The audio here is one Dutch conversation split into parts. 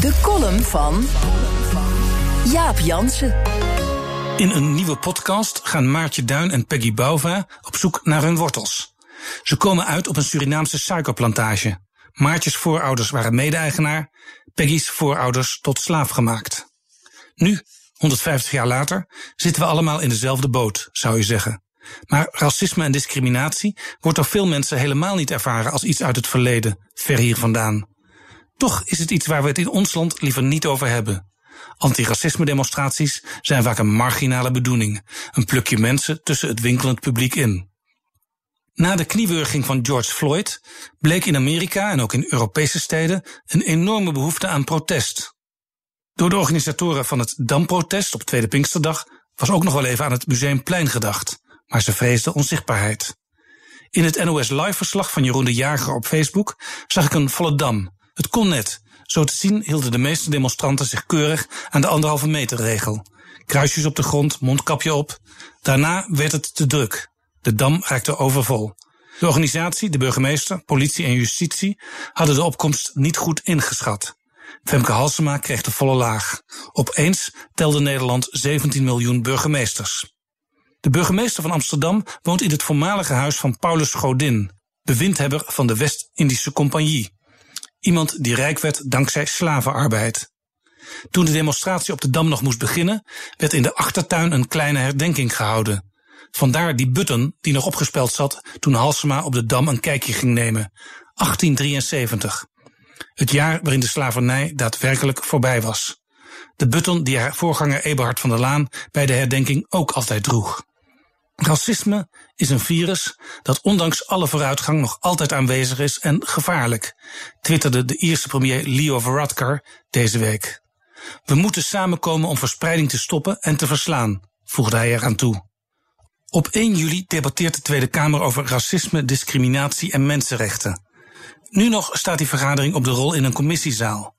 De column van Jaap Jansen. In een nieuwe podcast gaan Maartje Duin en Peggy Bouva op zoek naar hun wortels. Ze komen uit op een Surinaamse suikerplantage. Maartjes voorouders waren mede-eigenaar, Peggy's voorouders tot slaaf gemaakt. Nu, 150 jaar later, zitten we allemaal in dezelfde boot, zou je zeggen. Maar racisme en discriminatie wordt door veel mensen helemaal niet ervaren als iets uit het verleden, ver hier vandaan. Toch is het iets waar we het in ons land liever niet over hebben. Antiracisme-demonstraties zijn vaak een marginale bedoeling, een plukje mensen tussen het winkelend publiek in. Na de kniewurging van George Floyd bleek in Amerika en ook in Europese steden een enorme behoefte aan protest. Door de organisatoren van het Damprotest op Tweede Pinksterdag was ook nog wel even aan het Museumplein gedacht, maar ze vreesden onzichtbaarheid. In het NOS Live-verslag van Jeroen de Jager op Facebook zag ik een volle dam. Het kon net. Zo te zien hielden de meeste demonstranten zich keurig aan de anderhalve meter regel. Kruisjes op de grond, mondkapje op. Daarna werd het te druk. De dam raakte overvol. De organisatie, de burgemeester, politie en justitie hadden de opkomst niet goed ingeschat. Femke Halsema kreeg de volle laag. Opeens telde Nederland 17 miljoen burgemeesters. De burgemeester van Amsterdam woont in het voormalige huis van Paulus Godin, bewindhebber van de West-Indische Compagnie. Iemand die rijk werd dankzij slavenarbeid. Toen de demonstratie op de Dam nog moest beginnen, werd in de achtertuin een kleine herdenking gehouden. Vandaar die button die nog opgespeld zat toen Halsema op de Dam een kijkje ging nemen. 1873. Het jaar waarin de slavernij daadwerkelijk voorbij was. De button die haar voorganger Eberhard van der Laan bij de herdenking ook altijd droeg. Racisme is een virus dat ondanks alle vooruitgang nog altijd aanwezig is en gevaarlijk, twitterde de Ierse premier Leo Varadkar deze week. We moeten samenkomen om verspreiding te stoppen en te verslaan, voegde hij eraan toe. Op 1 juli debatteert de Tweede Kamer over racisme, discriminatie en mensenrechten. Nu nog staat die vergadering op de rol in een commissiezaal.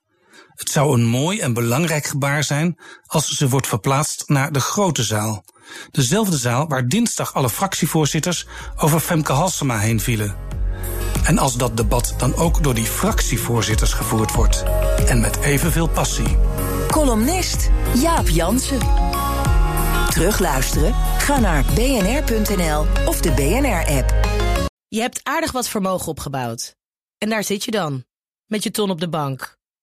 Het zou een mooi en belangrijk gebaar zijn als ze wordt verplaatst naar de grote zaal. Dezelfde zaal waar dinsdag alle fractievoorzitters over Femke Halsema heen vielen. En als dat debat dan ook door die fractievoorzitters gevoerd wordt. En met evenveel passie. Columnist Jaap Jansen. Terugluisteren? Ga naar bnr.nl of de BNR-app. Je hebt aardig wat vermogen opgebouwd. En daar zit je dan, met je ton op de bank.